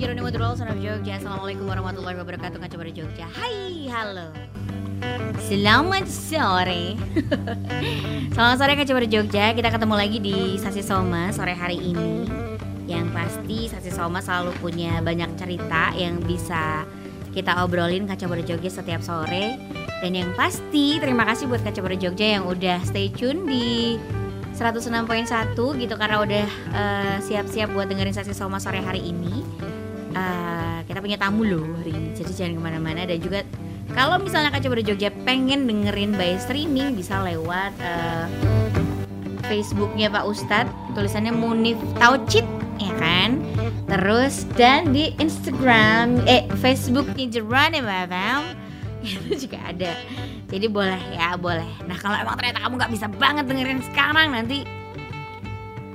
Jeronimo Drol, son of Jogja. Assalamualaikum warahmatullahi wabarakatuh Kaca Baru Jogja. Hai, halo. Selamat sore. Selamat sore Kaca Baru Jogja. Kita ketemu lagi di Sasi Soma sore hari ini. Yang pasti Sasi Soma selalu punya banyak cerita Yang bisa kita obrolin Kaca Baru Jogja setiap sore. Dan yang pasti terima kasih buat Kaca Baru Jogja yang udah stay tune di 106.1 gitu karena udah eh, siap-siap buat dengerin sesi Soma sore hari ini. Eh, kita punya tamu loh hari ini, jadi jangan ke mana-mana. Dan juga kalau misalnya Kaca Baru Jogja pengen dengerin by streaming bisa lewat eh, Facebooknya Pak Ustadz tulisannya Munif Taucid ya kan? Terus dan di Instagram eh Facebooknya ya Babam itu juga ada. Jadi boleh ya boleh. Nah kalau emang ternyata kamu nggak bisa banget dengerin sekarang nanti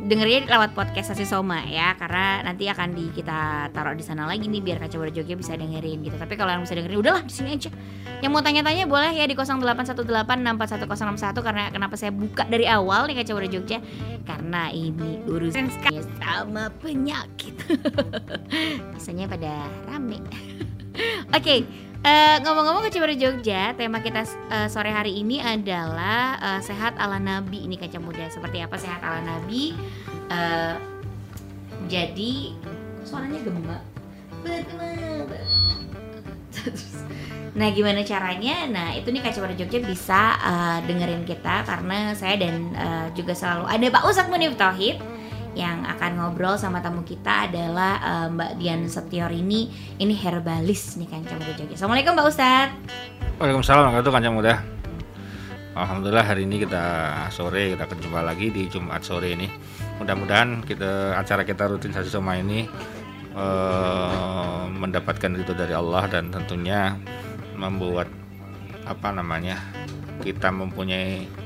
dengerin lewat podcast Sasi Soma ya karena nanti akan di kita taruh di sana lagi nih biar Kaca Jogja bisa dengerin gitu. Tapi kalau yang bisa dengerin udahlah di sini aja. Yang mau tanya-tanya boleh ya di 0818641061 karena kenapa saya buka dari awal nih Kaca Jogja karena ini urusan sama penyakit. Biasanya pada rame. Oke Eh, ngomong-ngomong ke Baru Jogja, tema kita eh, sore hari ini adalah eh, sehat ala Nabi. Ini kaca muda. Seperti apa sehat ala Nabi? Eh, jadi suaranya gemak. Nah, gimana caranya? Nah, itu nih kaca Baru Jogja bisa eh, dengerin kita karena saya dan eh, juga selalu ada Pak Ustadz Munif Tauhid yang akan ngobrol sama tamu kita adalah eh, Mbak Dian Setiorini ini herbalis nih kan Baru Jogja. Assalamualaikum Mbak Ustadz. Waalaikumsalam warahmatullahi wabarakatuh muda. Alhamdulillah hari ini kita sore kita berjumpa lagi di Jumat sore ini. Mudah-mudahan kita acara kita rutin sasi sama ini eh, mendapatkan itu dari Allah dan tentunya membuat apa namanya kita mempunyai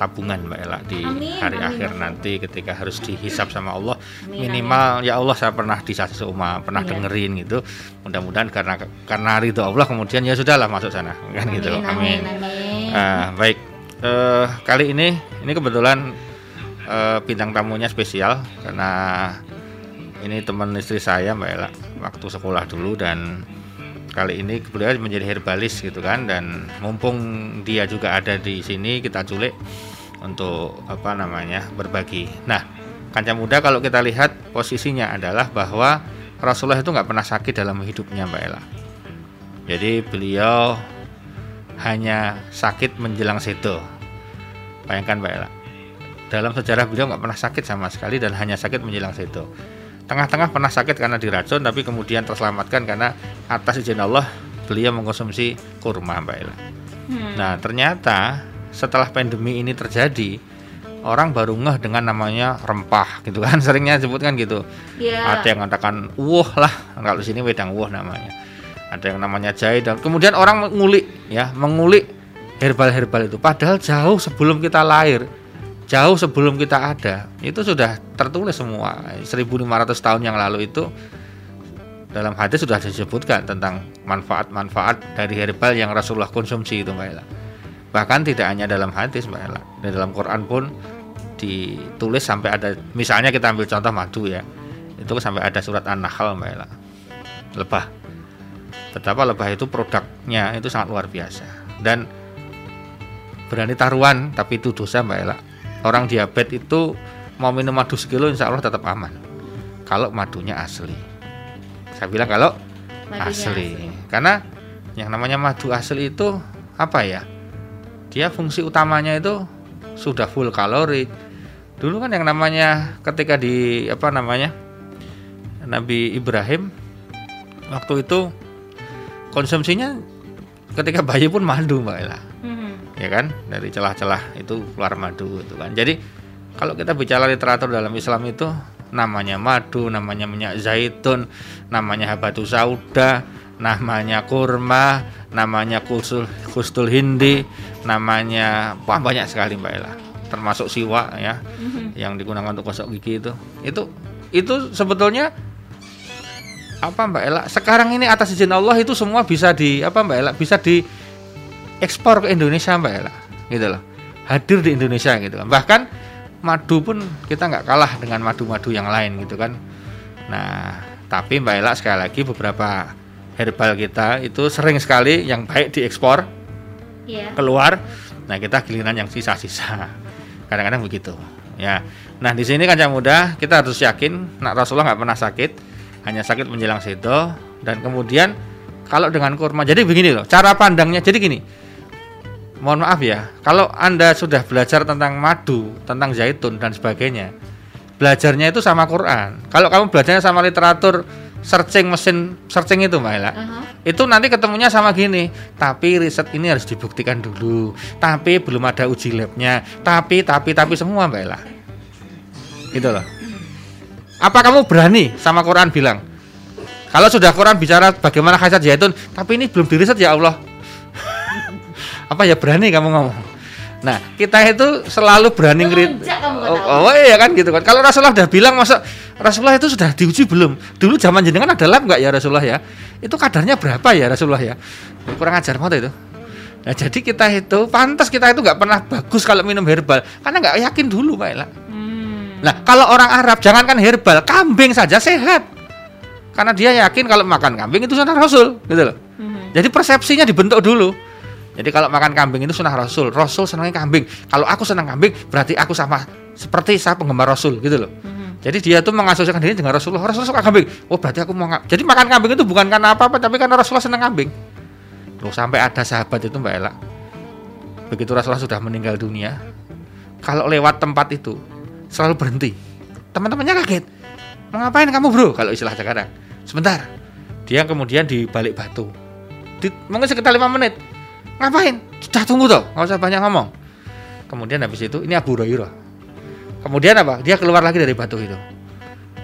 tabungan Mbak Ella di Amin, hari amin, akhir nanti ketika harus dihisap sama Allah. Amin, minimal ya Allah saya pernah di sasi uma pernah Iya. dengerin gitu. Mudah-mudahan karena karena ridho Allah kemudian ya sudahlah masuk sana kan gitu. Amin, amin, amin. Ah, baik. Eh, kali ini ini kebetulan eh, bintang tamunya spesial karena ini teman istri saya Mbak Ella. Waktu sekolah dulu dan kali ini beliau menjadi herbalis gitu kan dan mumpung dia juga ada di sini kita culik untuk apa namanya berbagi. Nah, kancah muda kalau kita lihat posisinya adalah bahwa Rasulullah itu nggak pernah sakit dalam hidupnya Mbak Ella. Jadi beliau hanya sakit menjelang sedo. Bayangkan Mbak Ella. Dalam sejarah beliau nggak pernah sakit sama sekali dan hanya sakit menjelang sedo. Tengah-tengah pernah sakit karena diracun tapi kemudian terselamatkan karena atas izin Allah beliau mengkonsumsi kurma Mbak Ella. Hmm. Nah ternyata setelah pandemi ini terjadi orang baru ngeh dengan namanya rempah gitu kan seringnya sebutkan gitu Ya. ada yang mengatakan wuh lah kalau sini wedang wuh namanya ada yang namanya jahe dan kemudian orang mengulik ya mengulik herbal-herbal itu padahal jauh sebelum kita lahir jauh sebelum kita ada itu sudah tertulis semua. 1500 tahun yang lalu itu dalam hadis sudah disebutkan tentang manfaat-manfaat dari herbal yang Rasulullah konsumsi itu Mbak Ella. Bahkan tidak hanya dalam hadis Mbak Ella. Di dalam Quran pun ditulis sampai ada misalnya kita ambil contoh madu ya. Itu sampai ada surat An-Nahl Mbak Ella. Lebah. Betapa lebah itu produknya itu sangat luar biasa. Dan berani taruhan tapi itu dosa Mbak Ella orang diabetes itu mau minum madu sekilo insya Allah tetap aman kalau madunya asli saya bilang kalau Madunya asli. karena yang namanya madu asli itu apa ya dia fungsi utamanya itu sudah full kalori dulu kan yang namanya ketika di apa namanya Nabi Ibrahim waktu itu konsumsinya ketika bayi pun madu mbak Ella. Ya kan? Dari celah-celah itu keluar madu itu kan. Jadi kalau kita bicara literatur dalam Islam itu namanya madu namanya minyak zaitun namanya habatus sauda namanya kurma namanya kusul kustul hindi namanya wah banyak sekali mbak Ella. Termasuk siwa ya Mhm. yang digunakan untuk gosok gigi itu. Itu itu sebetulnya apa Mbak Ella? Sekarang ini atas izin Allah itu semua bisa di apa Mbak Ella? Bisa di ekspor ke Indonesia Mbak Ella gitu loh hadir di Indonesia gitu kan bahkan madu pun kita nggak kalah dengan madu-madu yang lain gitu kan nah Tapi Mbak Ela sekali lagi beberapa herbal kita itu sering sekali yang baik diekspor Iya. keluar. Nah kita giliran yang sisa-sisa. Kadang-kadang begitu. Ya. Nah di sini kancah muda kita harus yakin, nak Rasulullah nggak pernah sakit, hanya sakit menjelang sedo. Dan kemudian kalau dengan kurma, jadi begini loh, cara pandangnya. Jadi gini, mohon maaf ya, kalau anda sudah belajar tentang madu, tentang zaitun dan sebagainya, belajarnya itu sama Quran. Kalau kamu belajarnya sama literatur searching mesin searching itu Mbak Ella, Aha. itu nanti ketemunya sama gini tapi riset ini harus dibuktikan dulu tapi belum ada uji labnya tapi tapi tapi semua mbak Ella gitu loh apa kamu berani sama Quran bilang kalau sudah Quran bicara bagaimana khasiat zaitun tapi ini belum diriset ya Allah apa ya berani kamu ngomong nah kita itu selalu berani ngerit Ngelunjak kamu nggak oh, oh iya kan gitu kan kalau Rasulullah udah bilang masa Rasulullah itu sudah diuji belum dulu zaman jenengan ada lab nggak ya Rasulullah ya itu kadarnya berapa ya Rasulullah ya kurang ajar mau itu nah jadi kita itu pantas kita itu nggak pernah bagus kalau minum herbal karena nggak yakin dulu Mbak Ella Hmm. Nah, kalau orang Arab jangankan herbal, kambing saja sehat. Karena dia yakin kalau makan kambing itu sunnah Rasul, gitu loh. Mhm. Jadi persepsinya dibentuk dulu. Jadi kalau makan kambing itu sunnah Rasul. Rasul senangnya kambing. Kalau aku senang kambing, berarti aku sama seperti saya penggemar Rasul, gitu loh. Mhm. Jadi dia tuh mengasosiasikan diri dengan Rasulullah. Rasulullah suka kambing. Oh, berarti aku mau Jadi makan kambing itu bukan karena apa-apa, tapi karena Rasulullah senang kambing. Loh, sampai ada sahabat itu Mbak Ella. Begitu Rasulullah sudah meninggal dunia, kalau lewat tempat itu selalu berhenti. Teman-temannya kaget. Mau ngapain kamu bro? Kalau istilah sekarang. Sebentar. Dia kemudian di balik batu. Di, mungkin sekitar lima menit. Ngapain? Sudah tunggu toh, nggak usah banyak ngomong. Kemudian habis itu ini Abu Hurairah. Kemudian apa? Dia keluar lagi dari batu itu.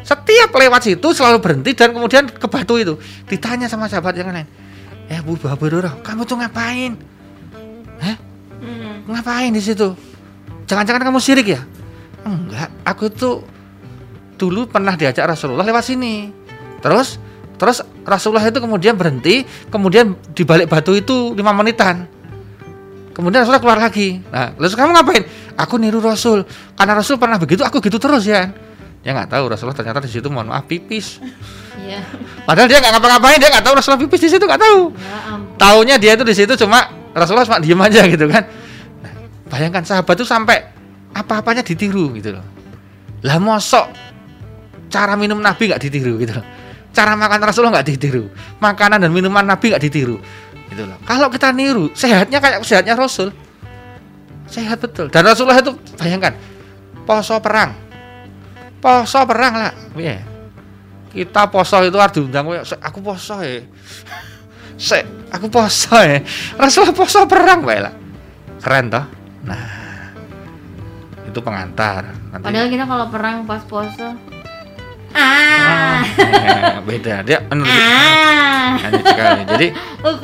Setiap lewat situ selalu berhenti dan kemudian ke batu itu. Ditanya sama sahabat yang lain. Eh Abu Abu Hurairah, kamu tuh ngapain? Hah? Mhm. Ngapain di situ? Jangan-jangan kamu syirik ya? Enggak, aku tuh dulu pernah diajak Rasulullah lewat sini. Terus terus Rasulullah itu kemudian berhenti, kemudian di balik batu itu lima menitan. Kemudian Rasulullah keluar lagi. Nah, lalu kamu ngapain? Aku niru Rasul. Karena Rasul pernah begitu, aku gitu terus ya. Dia nggak tahu Rasulullah ternyata di situ mohon maaf pipis. Iya. Padahal dia nggak ngapa-ngapain, dia nggak tahu Rasulullah pipis di situ nggak tahu. Ya ampun. Taunya dia itu di situ cuma Rasulullah cuma diem aja gitu kan. Nah, bayangkan sahabat itu sampai apa-apanya ditiru gitu loh. Lah mosok cara minum Nabi nggak ditiru gitu loh. Cara makan Rasulullah nggak ditiru. Makanan dan minuman Nabi nggak ditiru. Gitu. Kalau kita niru, sehatnya kayak sehatnya Rasul. Sehat betul. Dan Rasulullah itu bayangkan poso perang. Poso perang lah. Iya. Kita poso itu harus diundang "Sek, aku poso ya. Sek, aku poso ya. Rasulullah poso perang. Keren toh? Nah. Itu pengantar. Nanti Padahal kita kalau perang pas puasa ah beda. Dia energi. ah Aneh sekali. Jadi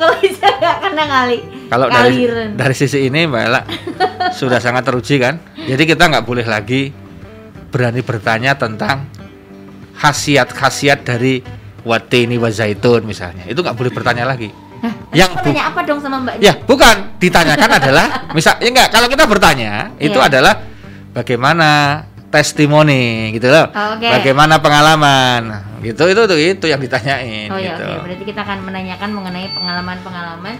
kena kali kalau dari dari sisi ini Mbak Ella sudah sangat teruji kan. Jadi kita nggak boleh lagi berani bertanya tentang khasiat-khasiat dari watini wa zaitun misalnya. Itu nggak boleh bertanya lagi. Yang bu- tanya apa dong sama mbaknya ya bukan ditanyakan adalah misal ya enggak kalau kita bertanya itu Iya. adalah bagaimana testimoni gitu loh. Oh, oke. Bagaimana pengalaman. Gitu itu itu itu yang ditanyain oh ya gitu. oke berarti kita akan menanyakan mengenai pengalaman-pengalaman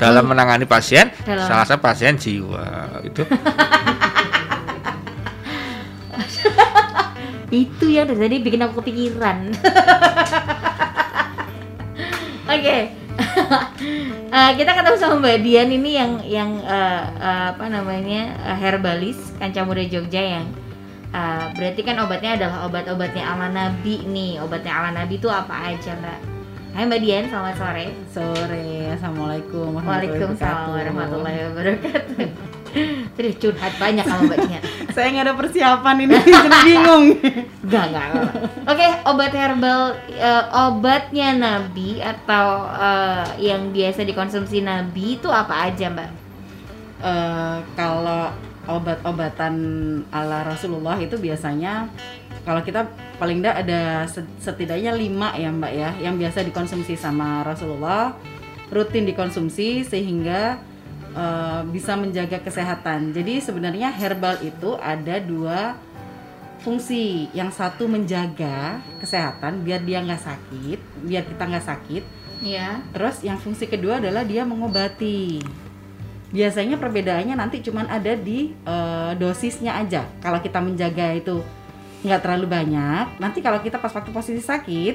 dalam menangani pasien Dalam- salah satu pasien jiwa itu itu yang dari tadi bikin aku kepikiran oke Eh, kita ketemu sama Mbak Dian ini yang yang eh, eh, apa namanya eh, herbalis kanca muda Jogja yang eh, berarti kan obatnya adalah obat-obatnya ala Nabi nih obatnya ala Nabi itu apa aja Mbak Hai Mbak Dian selamat sore Sore, assalamualaikum warahmatullahi Waalaikumsalam wabarakatuh. warahmatullahi wabarakatuh Terus curhat banyak sama Mbak Dian Saya nggak ada persiapan ini, jadi bingung. Enggak, enggak, enggak. Oke, obat herbal eh, obatnya Nabi atau eh, yang biasa dikonsumsi Nabi itu apa aja, Mbak? Eh, kalau obat-obatan ala Rasulullah itu biasanya kalau kita paling enggak ada set- setidaknya lima ya Mbak ya yang biasa dikonsumsi sama Rasulullah rutin dikonsumsi sehingga eh, bisa menjaga kesehatan. Jadi sebenarnya herbal itu ada dua fungsi. Yang satu menjaga kesehatan biar dia nggak sakit, biar kita nggak sakit. Iya. Terus yang fungsi kedua adalah dia mengobati. Biasanya perbedaannya nanti cuman ada di eh, dosisnya aja. Kalau kita menjaga itu nggak terlalu banyak, nanti kalau kita pas waktu posisi sakit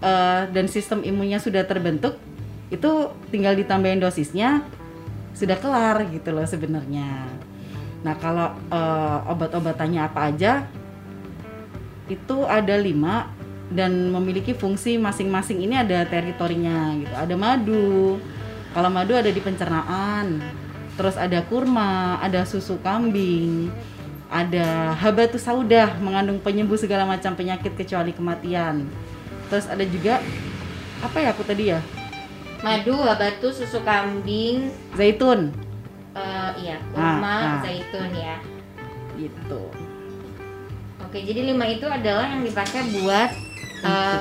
eh, dan sistem imunnya sudah terbentuk, itu tinggal ditambahin dosisnya sudah kelar gitu loh sebenarnya. Nah kalau eh, obat-obatannya apa aja itu ada lima dan memiliki fungsi masing-masing ini ada teritorinya gitu. Ada madu. Kalau madu ada di pencernaan. Terus ada kurma, ada susu kambing, ada habatus saudah mengandung penyembuh segala macam penyakit kecuali kematian. Terus ada juga apa ya aku tadi ya? Madu, batu, susu kambing, Zaitun eh, iya, Ah, kurma, ah. zaitun ya. gitu. Oke, jadi lima itu adalah yang dipakai buat eh,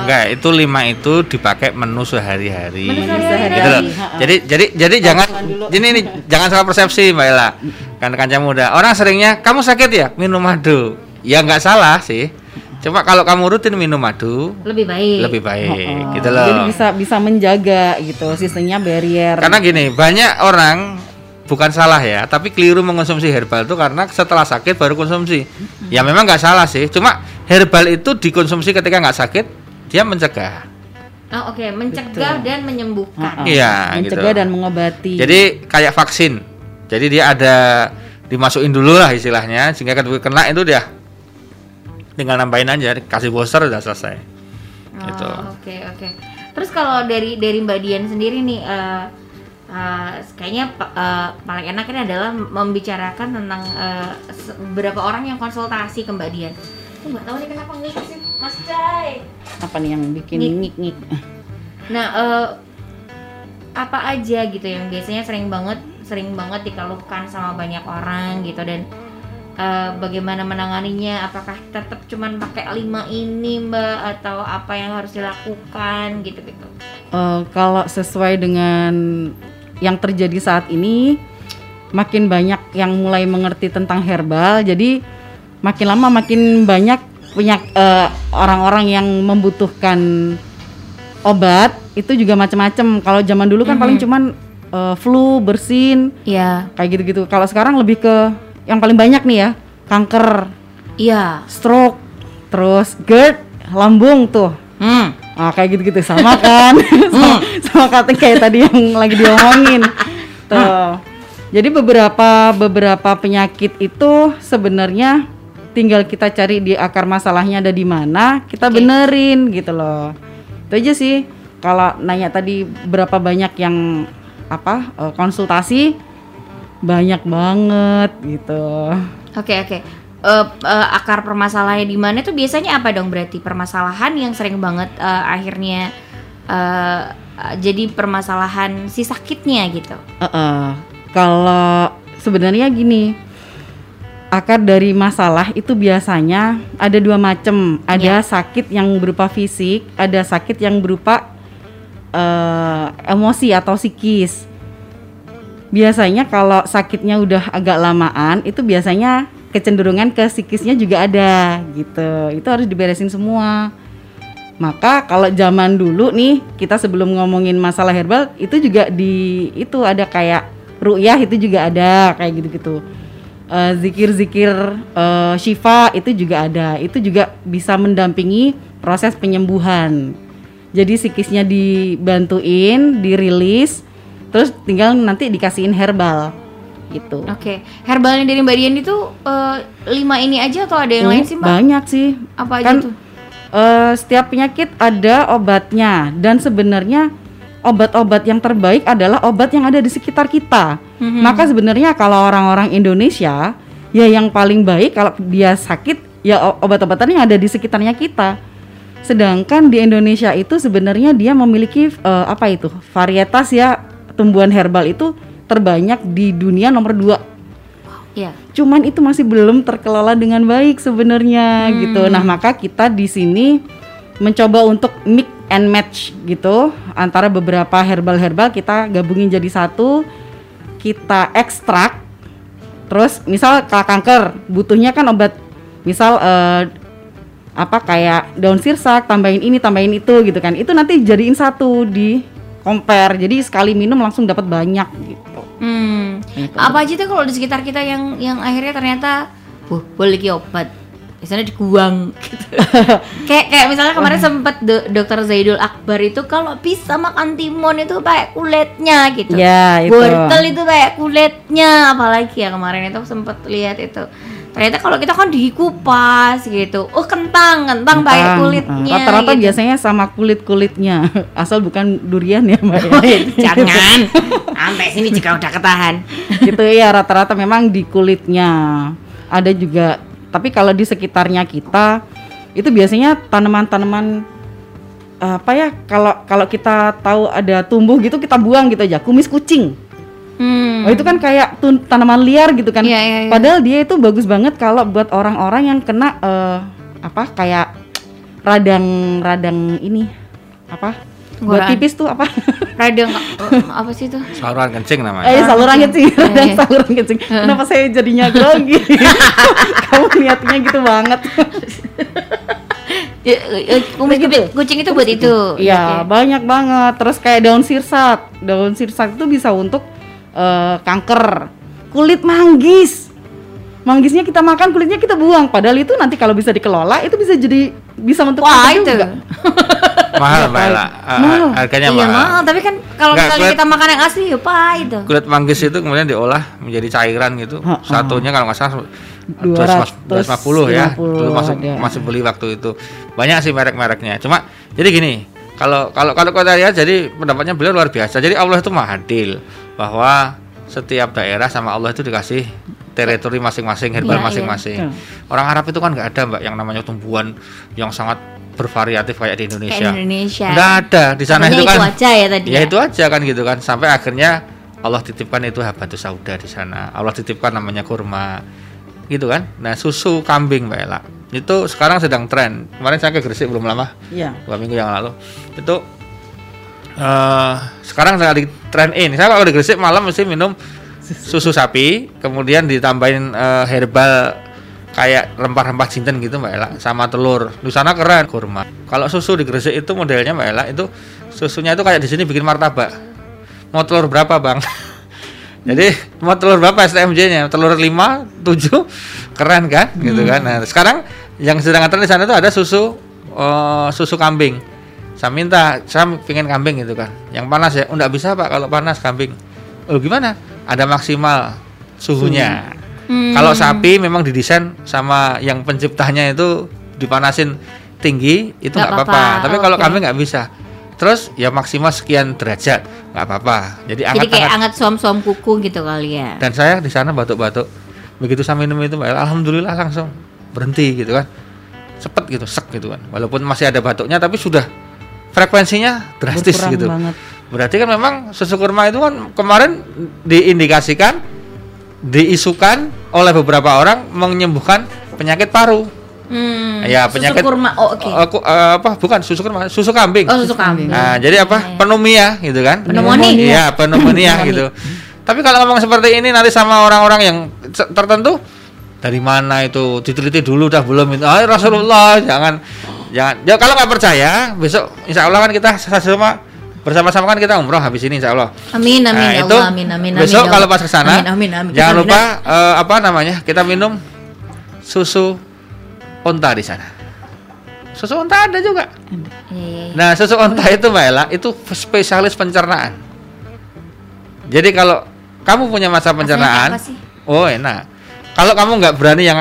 Enggak, itu lima itu dipakai menu sehari-hari. Menu sehari-hari. Gitu loh. Jadi jadi jadi jangan Tahan dulu. ini nih jangan salah persepsi Mbak Ella. Kan kanca muda. Orang seringnya kamu sakit ya minum madu. Ya nggak salah sih. Coba kalau kamu rutin minum madu lebih baik. lebih baik Oh, gitu loh. Jadi bisa bisa menjaga gitu sistemnya barrier. Karena gini, banyak orang bukan salah ya, tapi keliru mengonsumsi herbal itu karena setelah sakit baru konsumsi. Ya memang nggak salah sih, cuma herbal itu dikonsumsi ketika nggak sakit, dia mencegah. Oh, oke, mencegah Betul. dan menyembuhkan. Ha-ha. Iya, mencegah gitu. dan mengobati. Jadi kayak vaksin. Jadi dia ada dimasukin dulu lah istilahnya, sehingga ketika kena itu dia tinggal nambahin aja, kasih booster udah selesai. Oh, Gitu. Oke oke. Terus kalau dari dari Mbak Dian sendiri nih, eh, eh, kayaknya eh, paling enak ini adalah membicarakan tentang eh, se- beberapa orang yang konsultasi ke Mbak Dian. Aku nggak tahu nih kenapa ngik sih, Mas Cai. apa nih yang bikin Nih. ngik-ngik? Nah, eh, apa aja gitu yang biasanya sering banget sering banget dikeluhkan sama banyak orang gitu dan eh, bagaimana menanganinya? Apakah tetap cuman pakai lima ini Mbak atau apa yang harus dilakukan gitu gitu? Eh, kalau sesuai dengan yang terjadi saat ini, makin banyak yang mulai mengerti tentang herbal. Jadi makin lama makin banyak punya eh, orang-orang yang membutuhkan obat itu juga macam-macam. Kalau zaman dulu kan Mhm. paling cuman eh, flu, bersin, Iya, kayak gitu-gitu. Kalau sekarang lebih ke yang paling banyak nih ya, kanker, iya. stroke, terus GERD, lambung tuh. Hmm. Ah kayak gitu-gitu sama kan, sama, sama kata kayak tadi yang lagi diomongin. Tuh. Jadi beberapa beberapa penyakit itu sebenarnya tinggal kita cari di akar masalahnya ada di mana, kita Oke. benerin gitu loh. Itu aja sih. Kalau nanya tadi berapa banyak yang apa eh, konsultasi banyak banget gitu. Oke oke. Eh, eh, akar permasalahannya di mana tuh biasanya apa dong berarti permasalahan yang sering banget eh, akhirnya eh, jadi permasalahan si sakitnya gitu. Heeh. Kalau sebenarnya gini, akar dari masalah itu biasanya ada dua macam. Ada Ya. sakit yang berupa fisik, ada sakit yang berupa eh, emosi atau psikis. Biasanya kalau sakitnya udah agak lamaan, itu biasanya kecenderungan ke psikisnya juga ada gitu. Itu harus diberesin semua. Maka kalau zaman dulu nih kita sebelum ngomongin masalah herbal itu juga di itu ada kayak ru'yah itu juga ada kayak gitu-gitu. Eh, Zikir-zikir eh, syifa itu juga ada. Itu juga bisa mendampingi proses penyembuhan. Jadi psikisnya dibantuin, dirilis, terus tinggal nanti dikasihin herbal gitu. Oke, herbalnya dari Mbak Dian itu eh, lima ini aja atau ada yang lain sih Mbak? Banyak sih. Apa aja kan tuh? eh, setiap penyakit ada obatnya dan sebenarnya obat-obat yang terbaik adalah obat yang ada di sekitar kita. Mhm. Maka sebenarnya kalau orang-orang Indonesia ya yang paling baik kalau dia sakit ya obat-obatan yang ada di sekitarnya kita. Sedangkan di Indonesia itu sebenarnya dia memiliki eh, apa itu varietas ya tumbuhan herbal itu terbanyak di dunia nomor dua Iya. cuman itu masih belum terkelola dengan baik sebenarnya Hmm. gitu. Nah, maka kita di sini mencoba untuk mix and match gitu antara beberapa herbal-herbal kita gabungin jadi satu, kita ekstrak. Terus misal kalau kanker butuhnya kan obat misal eh, apa kayak daun sirsak tambahin ini tambahin itu gitu kan itu nanti jadiin satu di compare jadi sekali minum langsung dapat banyak gitu Hmm. Gitu. Apa aja tuh kalau di sekitar kita yang yang akhirnya ternyata, wah boleh ki obat. Misalnya diguang gitu. kayak kayak misalnya kemarin sempat do- dokter Zaidul Akbar itu kalau bisa makan timun itu pakai kulitnya gitu. ya itu Wortel itu kayak kulitnya apalagi ya kemarin itu sempat lihat itu. Ternyata kalau kita kan dikupas gitu. Oh kentang, kentang, pakai Kentang. kulitnya. Eh, rata-rata gitu. biasanya sama kulit kulitnya asal bukan durian ya mbak ya. Oh, Jangan. Sampai sini juga udah ketahan. gitu ya rata-rata memang di kulitnya ada juga tapi kalau di sekitarnya kita itu biasanya tanaman-tanaman apa ya kalau kalau kita tahu ada tumbuh gitu kita buang gitu aja kumis kucing Hmm. oh itu kan kayak tun- tanaman liar gitu kan Iya, iya, iya. padahal dia itu bagus banget kalau buat orang-orang yang kena eh, apa kayak radang-radang ini apa buat pipis tuh apa eh, apa sih itu? saluran kencing namanya Eh saluran kencing, iya. saluran kencing. Kenapa saya jadinya grogi? Kamu niatnya gitu banget. Ya, eh, kumis Begitu. kucing, kucing itu buat itu. Iya, Oke. banyak banget. Terus kayak daun sirsak. Daun sirsak itu bisa untuk eh, kanker. Kulit manggis. Manggisnya kita makan, kulitnya kita buang. Padahal itu nanti kalau bisa dikelola itu bisa jadi bisa untuk Wah kanker itu. juga. Mahal Iya, Ella. Pak. Ah, Mahal. harganya Iya mahal mahal, tapi kan kalau misalnya kulit- kita makan yang asli ya pahit itu. kulit manggis itu kemudian diolah menjadi cairan gitu satunya kalau nggak salah 250 250 ya dulu masuk ada. masih beli waktu itu banyak sih merek-mereknya cuma jadi gini kalau kalau kalau kita lihat jadi pendapatnya beliau luar biasa jadi Allah itu maha adil bahwa setiap daerah sama Allah itu dikasih teritori masing-masing Iya, herbal iya. masing-masing Betul. orang Arab itu kan nggak ada mbak yang namanya tumbuhan yang sangat bervariatif kayak di Indonesia Kayak Indonesia. nggak ada. Di sana Katanya itu kan aja ya tadi. ya itu aja kan gitu kan. Sampai akhirnya Allah titipkan itu habatus sauda di sana. Allah titipkan namanya kurma. Gitu kan? Nah susu kambing mbak Ella. Itu sekarang sedang tren kemarin saya ke Gresik belum lama. Iya. dua minggu yang lalu. Itu eh sekarang lagi tren in. Saya kalau di Gresik malam mesti minum susu sapi kemudian ditambahin eh, herbal kayak rempah-rempah jinten gitu mbak Ella sama telur. Di sana keren. Kurma. Kalau susu di Gresik itu modelnya mbak Ella itu susunya itu kayak di sini bikin martabak. Mau telur berapa bang? Jadi mau telur berapa STMJ-nya telur 5, 7 keren kan? Gitu kan? Nah sekarang yang sedang ngetren di sana itu ada susu eh, susu kambing. Saya minta saya pengen kambing gitu kan. Yang panas ya. Oh, bisa pak kalau panas kambing. Oh gimana? Ada maksimal suhunya Hmm. kalau sapi memang didesain sama yang penciptanya itu dipanasin tinggi itu Nggak apa-apa. Tapi kalau oke. kambing nggak bisa. Terus ya maksimal sekian derajat nggak apa-apa. Jadi Jadi kayak anget suam-suam kuku gitu kali ya. Dan saya di sana batuk-batuk. Begitu saya minum itu, alhamdulillah langsung berhenti gitu kan. Cepet gitu, sek gitu kan. Walaupun masih ada batuknya tapi sudah frekuensinya drastis Berkurang gitu. banget. Berarti kan memang susu kurma itu kan kemarin diindikasikan diisukan oleh beberapa orang menyembuhkan penyakit paru. Hmm. Ya, susu penyakit- kurma. Oh, oke. Eh, ku- eh, apa? Bukan susu kurma, susu kambing. Oh, susu kambing. Nah, jadi apa? Iya, iya. Pneumonia gitu kan? Pneumonia. Iya, pneumonia gitu. Tapi kalau ngomong seperti ini nanti sama orang-orang yang tertentu dari mana itu diteliti dulu dah belum itu. Ah, Rasulullah jangan jangan. Ya kalau nggak percaya, besok insya Allah kan kita sama bersama-sama kan kita umroh habis ini insya Allah. Amin amin Nah, ya itu Allah amin amin amin. besok ya kalau pas ke sana, Amin amin amin. jangan Kita lupa eh, apa namanya kita minum susu onta di sana. Susu onta ada juga. Iya, iya, iya. Nah, susu onta itu Mbak Ella itu spesialis pencernaan. Jadi kalau kamu punya masa pencernaan, oh enak. Kalau kamu nggak berani yang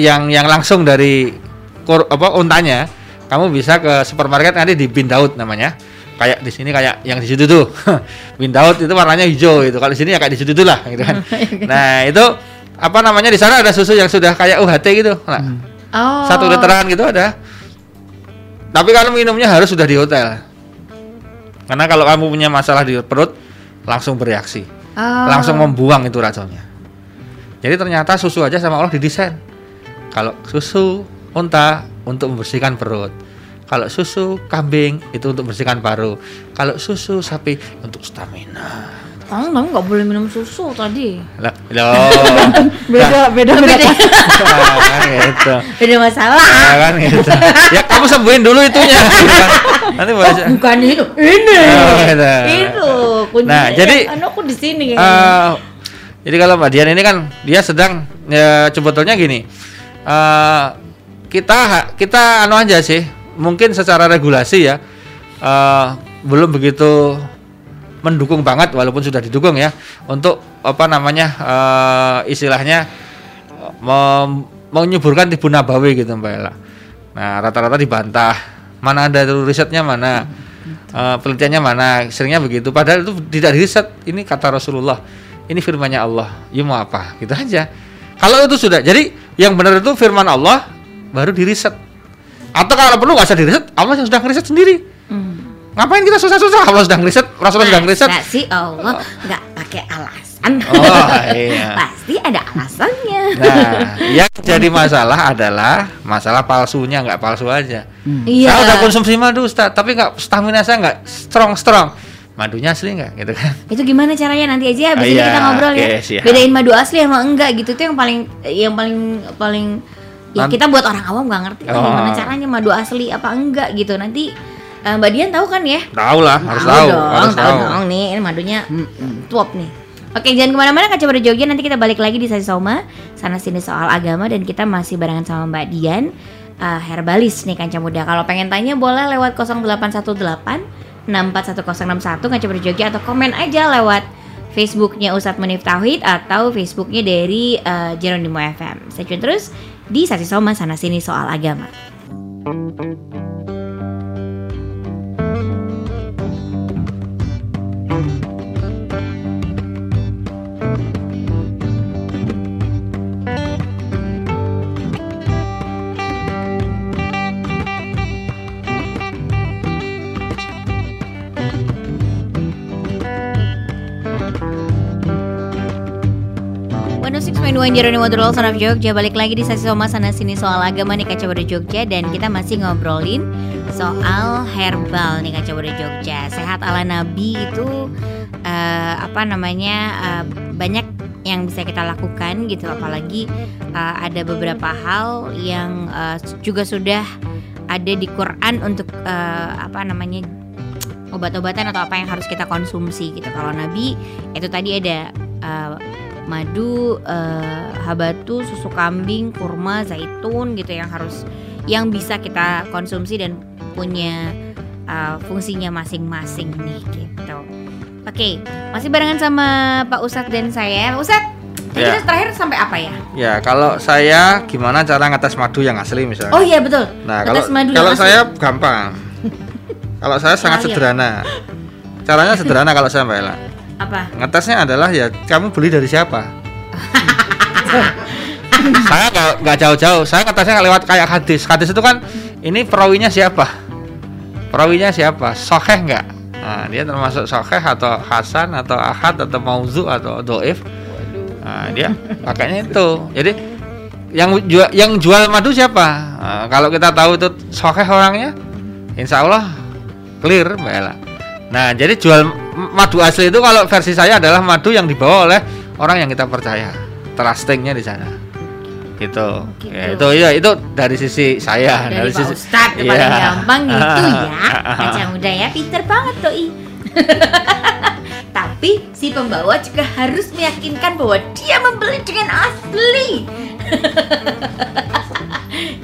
yang yang langsung dari kur, apa ontanya, kamu bisa ke supermarket nanti di bin Daud namanya. Kayak di sini kayak yang di situ tuh. bin Daud itu warnanya hijau itu. Kalau di sini ya kayak di situ tuh lah gitu kan. nah, itu apa namanya di sana ada susu yang sudah kayak UHT gitu. Nah, Oh. satu literan gitu ada. Tapi kalau minumnya harus sudah di hotel. Karena kalau kamu punya masalah di perut, langsung bereaksi, Oh. langsung membuang itu racunnya. Jadi ternyata susu aja sama Allah didesain. Kalau susu unta untuk membersihkan perut. Kalau susu kambing itu untuk membersihkan paru. Kalau susu sapi untuk stamina. Kamu kamu nggak boleh minum susu tadi. Lah, beda beda Oh, beda beda. kan gitu. Beda masalah. Ya kan gitu. Ya kamu sembuhin dulu itunya. gitu kan. Nanti boleh. Oh, bukan itu. Ini. Oh, gitu. Itu kuncinya. Nah, jadi, anu aku di sini. Eh, jadi kalau Mbak Dian ini kan dia sedang ya sebetulnya gini. eh kita kita anu aja sih, mungkin secara regulasi ya eh belum begitu mendukung banget walaupun sudah didukung ya untuk apa namanya eh istilahnya menyuburkan tibu nabawi gitu Mbak Ella. Nah, rata-rata dibantah. Mana ada risetnya mana? Eh, penelitiannya mana? Seringnya begitu. Padahal itu tidak diriset. Ini kata Rasulullah. Ini firmannya Allah. Ya mau apa? Gitu aja. Kalau itu sudah. Jadi yang benar itu firman Allah baru diriset. Atau kalau perlu nggak usah diriset, Allah yang sudah ngeriset sendiri. Hmm. Ngapain kita susah-susah? Allah sudah ngeriset, Rasulullah sudah ngeriset. Masa sih Allah nggak pakai alasan. Oh, iya. Pasti ada alasannya. Nah, yang jadi masalah adalah masalah palsunya nggak palsu aja. Iya. Saya udah konsumsi madu, Ustaz, tapi nggak stamina saya nggak strong strong. Madunya asli nggak gitu kan? Itu gimana caranya nanti aja habis Oh, ini iya, kita ngobrol ya. oke, siap. Bedain madu asli sama enggak gitu itu yang paling yang paling paling ya kita buat orang awam nggak ngerti Oh. gimana caranya madu asli apa enggak gitu. Nanti eh, Mbak Dian tahu kan ya? Tahu lah, harus tahu, dong, harus tahu tahu. dong nih ini madunya tuap nih. Oke jangan ke mana-mana kaca pada Jogja nanti kita balik lagi di Sasi Soma sana sini soal agama dan kita masih barengan sama Mbak Dian eh, herbalis nih kanca muda. Kalau pengen tanya boleh lewat 0818 641061 kaca pada Jogja atau komen aja lewat Facebooknya Ustadz Munif Tauhid atau Facebooknya dari eh, Jeronimo FM. Stay tune terus di Sasi Soma sana sini soal agama. Jeronimo The Roll Son of Jogja Balik lagi di sesi Soma sana sini soal agama nih Kaca Pada Jogja Dan kita masih ngobrolin soal herbal nih Kaca Pada Jogja Sehat ala Nabi itu eh, Apa namanya eh, Banyak yang bisa kita lakukan gitu Apalagi eh, ada beberapa hal yang eh, juga sudah ada di Quran untuk eh, apa namanya obat-obatan atau apa yang harus kita konsumsi gitu. Kalau Nabi itu tadi ada eh, madu, eh, habatu, susu kambing, kurma, zaitun gitu yang harus yang bisa kita konsumsi dan punya eh, fungsinya masing-masing nih gitu. Oke, masih barengan sama Pak Ustadz dan saya. Pak Ustadz, Ya. kita terakhir sampai apa ya? Ya, kalau saya gimana cara ngetes madu yang asli misalnya? Oh iya betul. Nah, kalau madu yang kalau asli. saya gampang. kalau saya sangat Oh, iya. sederhana. Caranya sederhana kalau saya Mbak Ella. Apa? Ngetesnya adalah ya kamu beli dari siapa? saya nggak jauh-jauh. Saya ngetesnya lewat kayak hadis. Hadis itu kan ini perawinya siapa? Perawinya siapa? Sokeh nggak? Nah, dia termasuk sokeh atau hasan atau ahad atau mauzu atau doif. Nah, dia pakainya itu. Jadi yang jual yang jual madu siapa? Nah, kalau kita tahu itu sokeh orangnya, insya Allah clear Mbak Ella. Nah, jadi jual madu asli itu kalau versi saya adalah madu yang dibawa oleh orang yang kita percaya, trustingnya di sana. Gitu. Gitu. Ya, itu ya itu dari sisi saya, dari, Pak sisi Ustadz Iya. paling gampang gitu ya Kaca muda ya pinter banget doi tapi si pembawa juga harus meyakinkan bahwa dia membeli dengan asli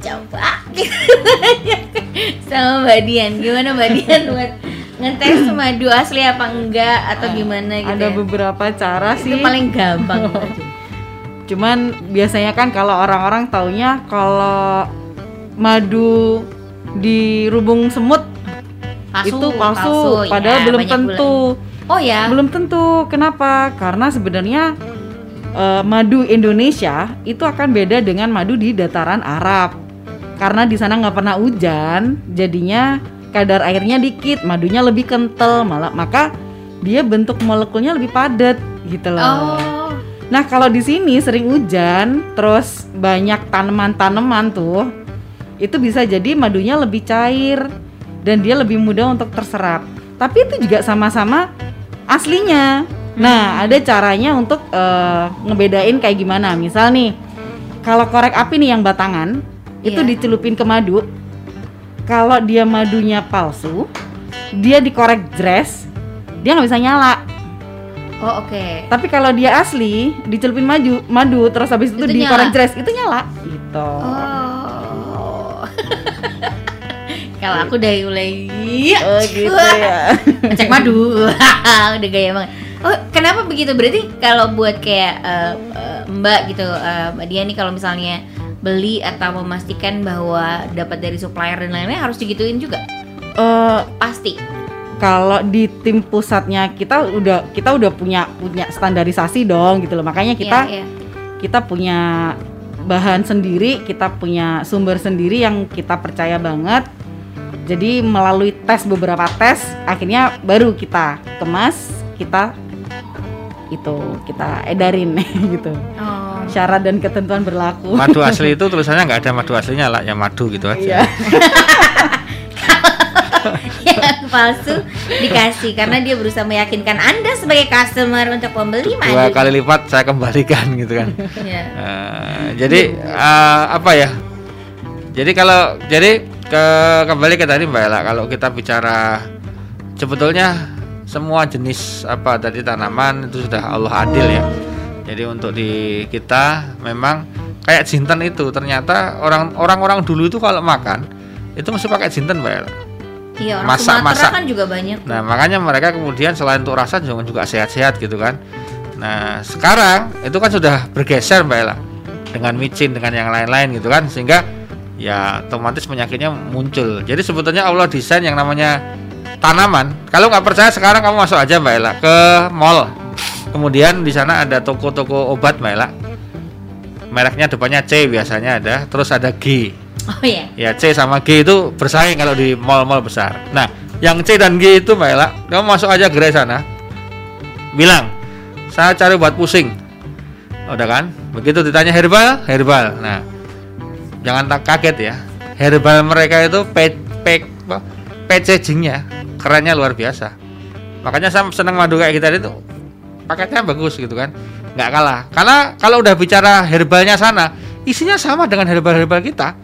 coba sama Mbak Dian gimana Mbak Dian buat ngetes madu asli apa enggak atau gimana gitu ada ya? beberapa cara itu sih. paling gampang cuman biasanya kan kalau orang-orang taunya kalau madu di rubung semut itu palsu, ya, padahal belum banyak tentu. Gulanya. oh ya belum tentu. Kenapa? Karena sebenarnya eh, madu Indonesia itu akan beda dengan madu di dataran Arab. Karena di sana nggak pernah hujan jadinya kadar airnya dikit madunya lebih kental malah maka dia bentuk molekulnya lebih padat gitu loh oh Nah kalau di sini sering hujan, terus banyak tanaman-tanaman tuh, itu bisa jadi madunya lebih cair dan dia lebih mudah untuk terserap. Tapi itu juga sama-sama aslinya. Nah, ada caranya untuk eh, ngebedain kayak gimana. Misal nih, kalau korek api nih yang batangan itu Iya. dicelupin ke madu. Kalau dia madunya palsu, dia dikorek dress, dia nggak bisa nyala. Oh oke. Tapi kalau dia asli, dicelupin maju, madu, terus habis itu, Itu dikorek nyala? dress, itu nyala. Gitu. Oh. Kalau aku dari mulai Oh, gitu ya. ngecek madu, udah gaya banget. Oh kenapa begitu? Berarti kalau buat kayak eh, eh, Mbak gitu, eh, Mbak Dia nih kalau misalnya beli atau memastikan bahwa dapat dari supplier dan lain-lain harus digituin juga, Eh, pasti. kalau di tim pusatnya kita udah kita udah punya punya standarisasi dong gitu loh. Makanya kita Iya, iya. kita punya bahan sendiri, kita punya sumber sendiri yang kita percaya banget. Jadi melalui tes beberapa tes, akhirnya baru kita kemas, kita itu kita edarin gitu. Oh. Syarat dan ketentuan berlaku. Madu asli itu tulisannya nggak ada madu aslinya lah, ya madu gitu Iya. aja. yang palsu dikasih karena dia berusaha meyakinkan anda sebagai customer untuk membeli madu. Dua kali lipat saya kembalikan gitu kan. Ya. Eh, jadi eh, apa ya? Jadi kalau jadi ke kembali ke tadi Mbak Ella, kalau kita bicara sebetulnya semua jenis apa tadi tanaman itu sudah Allah adil ya. Jadi untuk di kita memang kayak jinten itu ternyata orang orang-orang dulu itu kalau makan itu mesti pakai jinten Mbak Ella. Iya, orang Masak- Sumatera masak. kan juga banyak. Nah, makanya mereka kemudian selain untuk rasa juga juga sehat-sehat gitu kan. Nah, sekarang itu kan sudah bergeser Mbak Ella dengan micin dengan yang lain-lain gitu kan sehingga ya otomatis penyakitnya muncul. Jadi sebetulnya Allah desain yang namanya tanaman. Kalau nggak percaya sekarang kamu masuk aja Mbak Ella ke mall. Kemudian di sana ada toko-toko obat Mbak Ella. Mereknya depannya C biasanya ada, terus ada G. Oh iya. Ya C sama G itu bersaing kalau di mall-mall besar. Nah, yang C dan G itu Mbak kamu masuk aja gerai sana. Bilang, saya cari buat pusing. Udah kan? Begitu ditanya herbal, herbal. Nah, jangan tak kaget ya. Herbal mereka itu pe, pe, apa, packagingnya kerennya luar biasa. Makanya saya senang madu kayak kita itu paketnya bagus gitu kan. Nggak kalah. Karena kalau udah bicara herbalnya sana, isinya sama dengan herbal-herbal kita.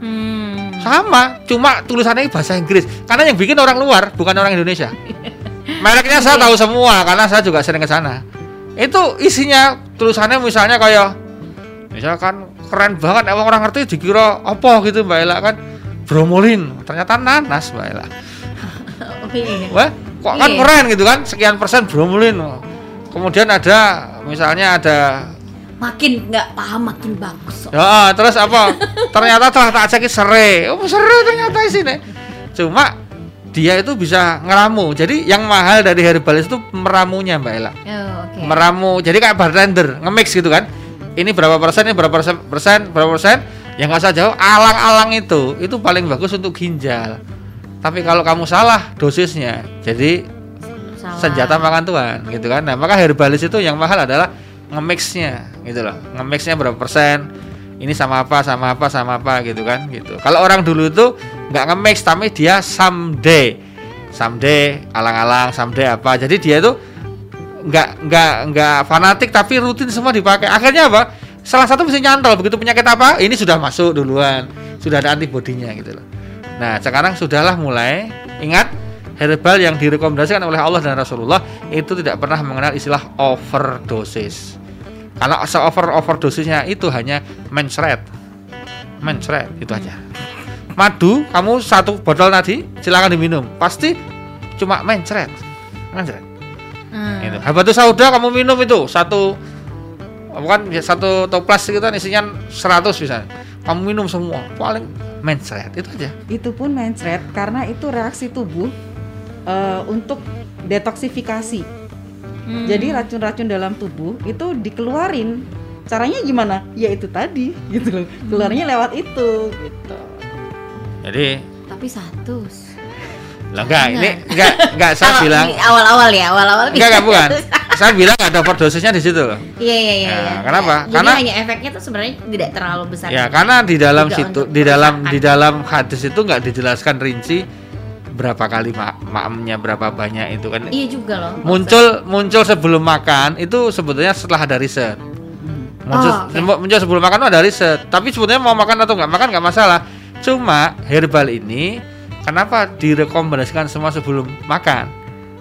Hmm. Sama, cuma tulisannya bahasa Inggris. Karena yang bikin orang luar, bukan orang Indonesia. Mereknya saya tahu semua karena saya juga sering ke sana. Itu isinya tulisannya misalnya kayak misalkan keren banget emang orang ngerti dikira apa gitu Mbak Ella kan bromolin ternyata nanas Mbak Ella Oh iya. wah kok kan Iya. keren gitu kan sekian persen bromolin kemudian ada misalnya ada Makin nggak paham makin bagus. Ya, terus apa? ternyata telah tak cek serai. Oh, serai ternyata sini. Cuma dia itu bisa ngeramu. Jadi yang mahal dari herbalis itu meramunya, Mbak Ella. Oh, oke. Meramu. Jadi kayak bartender, nge-mix gitu kan. Ini berapa persen, ini berapa persen, persen berapa persen. Yang nggak usah jauh, alang-alang itu itu paling bagus untuk ginjal. Tapi kalau kamu salah dosisnya, jadi Salah. senjata makan Tuhan gitu kan. Nah, maka herbalis itu yang mahal adalah nge-mixnya gitu loh. Nge-mixnya berapa persen? Ini sama apa, sama apa, sama apa gitu kan gitu. Kalau orang dulu itu nggak nge-mix tapi dia someday. Someday alang-alang, someday apa. Jadi dia itu nggak nggak nggak fanatik tapi rutin semua dipakai. Akhirnya apa? Salah satu mesti nyantol begitu penyakit apa? Ini sudah masuk duluan. Sudah ada antibodinya gitu loh. Nah, sekarang sudahlah mulai ingat herbal yang direkomendasikan oleh Allah dan Rasulullah itu tidak pernah mengenal istilah overdosis. Karena se over overdosisnya itu hanya mencret, mencret itu aja. Madu kamu satu botol tadi silakan diminum, pasti cuma mencret, mencret. Hmm. Gitu. Habatus sauda kamu minum itu satu bukan ya, satu toples gitu kan isinya 100 misalnya. Kamu minum semua paling mencret itu aja. Itu pun mencret karena itu reaksi tubuh eh, untuk detoksifikasi. Hmm. Jadi racun-racun dalam tubuh itu dikeluarin. Caranya gimana? Ya itu tadi gitu loh. Keluarnya lewat itu gitu. Jadi tapi satu. lah enggak ini Enggak. enggak enggak saya bilang awal-awal ya, awal-awal enggak enggak bukan. Saya bilang ada overdosisnya di situ loh. Iya iya iya. Nah, iya. kenapa? Jadi Karena- hanya efeknya tuh sebenarnya tidak terlalu besar. Ya, karena di dalam situ di dalam di dalam hadis itu nggak dijelaskan rinci berapa kali ma maamnya berapa banyak itu kan Iya juga loh. muncul muncul sebelum makan itu sebetulnya setelah ada riset muncul, Oh, oke. muncul sebelum makan itu ada riset tapi sebetulnya mau makan atau nggak makan nggak masalah cuma herbal ini kenapa direkomendasikan semua sebelum makan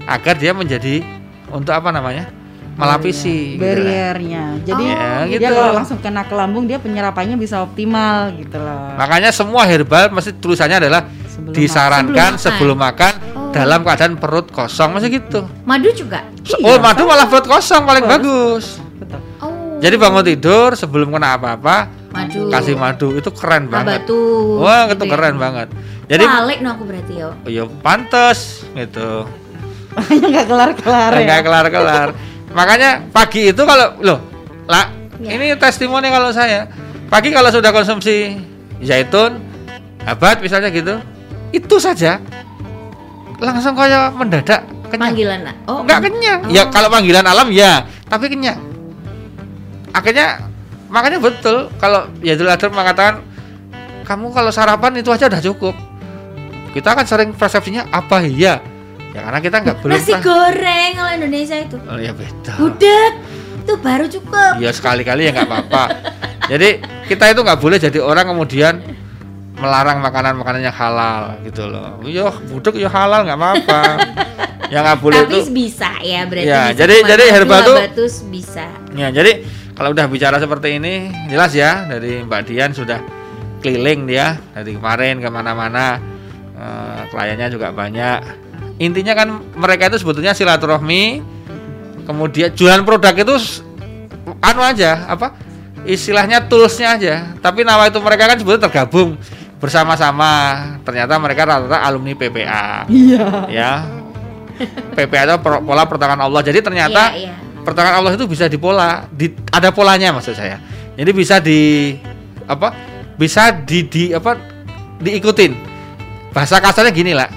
agar dia menjadi untuk apa namanya melapisi gitu lah. barriernya. Jadi Ya, dia gitu. kalau langsung kena ke lambung dia penyerapannya bisa optimal gitu loh. makanya semua herbal mesti tulisannya adalah Sebelum disarankan Sebelum sebelum makan, Oh. dalam keadaan perut kosong masih gitu Madu juga. Se- Iya, oh madu malah perut kosong paling Bagus. bagus Betul. Oh. jadi bangun tidur sebelum kena apa-apa madu. kasih madu itu keren banget batu. wah gitu itu ya. keren banget jadi Balik no aku berarti yo. ya pantes gitu Makanya nggak kelar-kelar ya. nggak kelar-kelar makanya pagi itu kalau loh lah Ya. ini testimoni kalau saya pagi kalau sudah konsumsi zaitun habat misalnya gitu itu saja langsung kayak mendadak kenyang Panggilan. Oh. nggak kenyang Oh. ya kalau panggilan alam ya tapi kenyang akhirnya makanya betul kalau Yadul Adar mengatakan kamu kalau sarapan itu aja udah cukup kita kan sering persepsinya apa iya ya karena kita nggak belum Nasi pernah- goreng kalau Indonesia itu. oh, ya beda Gudeg itu baru cukup. ya sekali-kali ya nggak apa-apa jadi kita itu nggak boleh jadi orang kemudian melarang makanan-makanan yang halal gitu loh yo budek yo halal nggak apa-apa yang nggak boleh Tapi itu bisa ya berarti. Ya, bisa jadi- jadi herbal tuh- bisa. Ya, jadi kalau udah bicara seperti ini, jelas ya dari Mbak Dian sudah keliling dia dari kemarin ke mana-mana, eh, kliennya juga banyak. Intinya kan mereka itu sebetulnya silaturahmi, kemudian jualan produk itu anu aja, apa istilahnya toolsnya aja. Tapi nama itu mereka kan sebetulnya tergabung bersama-sama. Ternyata mereka rata-rata alumni PPA, Iya. ya. PPA itu pola pertolongan Allah. Jadi ternyata Iya, iya. pertolongan Allah itu bisa dipola, di, ada polanya maksud saya. Jadi bisa di apa? Bisa di, di apa? diikutin. Bahasa kasarnya gini lah.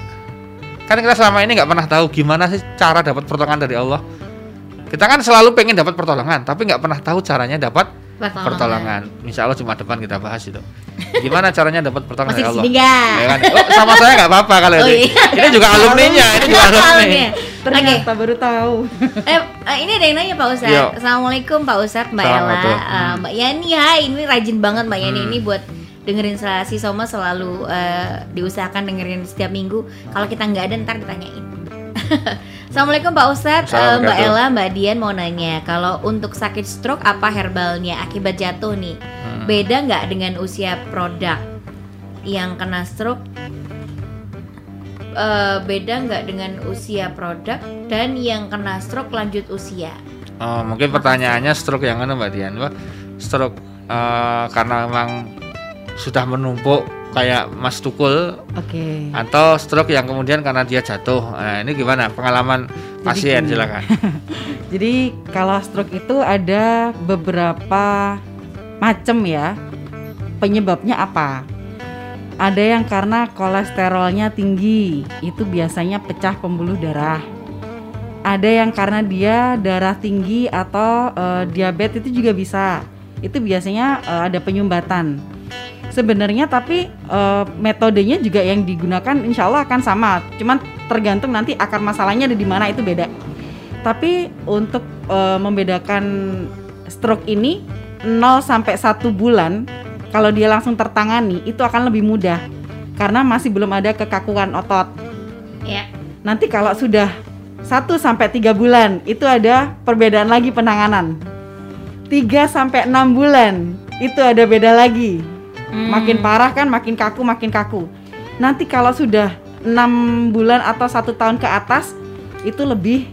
Kan kita selama ini nggak pernah tahu gimana sih cara dapat pertolongan dari Allah. Kita kan selalu pengen dapat pertolongan, tapi nggak pernah tahu caranya dapat Pertolongan. pertolongan. Insya Allah cuma depan kita bahas itu. Gimana caranya dapat pertolongan Masih dari di Allah? Ya kan? Oh, sama saya nggak apa-apa kalau Oh, ini. iya. Ini juga alumninya, ini juga alumni. Ternyata baru tahu. Eh, eh, ini ada yang nanya Pak Ustadz. Yo. Assalamualaikum Pak Ustadz, Mbak Ella, eh, Mbak Yani. Hai, ini rajin banget Mbak Yani Hmm. ini buat dengerin si Soma selalu eh, diusahakan dengerin setiap minggu. Kalau kita nggak ada ntar ditanyain. Assalamualaikum Pak Ustadz, Assalamualaikum. Mbak Ella, Mbak Dian mau nanya, kalau untuk sakit stroke apa herbalnya akibat jatuh nih? Hmm. Beda nggak dengan usia produk yang kena stroke? Eh, beda nggak dengan usia produk dan yang kena stroke lanjut usia? Oh, mungkin pertanyaannya stroke yang mana Mbak Dian? Stroke eh, karena memang sudah menumpuk kayak Mas Tukul Oke. atau stroke yang kemudian karena dia jatuh. Nah, ini gimana pengalaman pasien gini. silakan. Jadi kalau stroke itu ada beberapa macam ya. Penyebabnya apa? Ada yang karena kolesterolnya tinggi, itu biasanya pecah pembuluh darah. Ada yang karena dia darah tinggi atau eh, diabetes itu juga bisa. Itu biasanya eh, ada penyumbatan. Sebenarnya tapi eh, metodenya juga yang digunakan insya Allah akan sama. Cuman tergantung nanti akar masalahnya ada di mana itu beda. Tapi untuk eh, membedakan stroke ini 0 sampai 1 bulan kalau dia langsung tertangani itu akan lebih mudah karena masih belum ada kekakuan otot. Ya. Nanti kalau sudah 1 sampai 3 bulan itu ada perbedaan lagi penanganan. 3 sampai 6 bulan itu ada beda lagi. Hmm. Makin parah kan makin kaku makin kaku. Nanti kalau sudah 6 bulan atau satu tahun ke atas itu lebih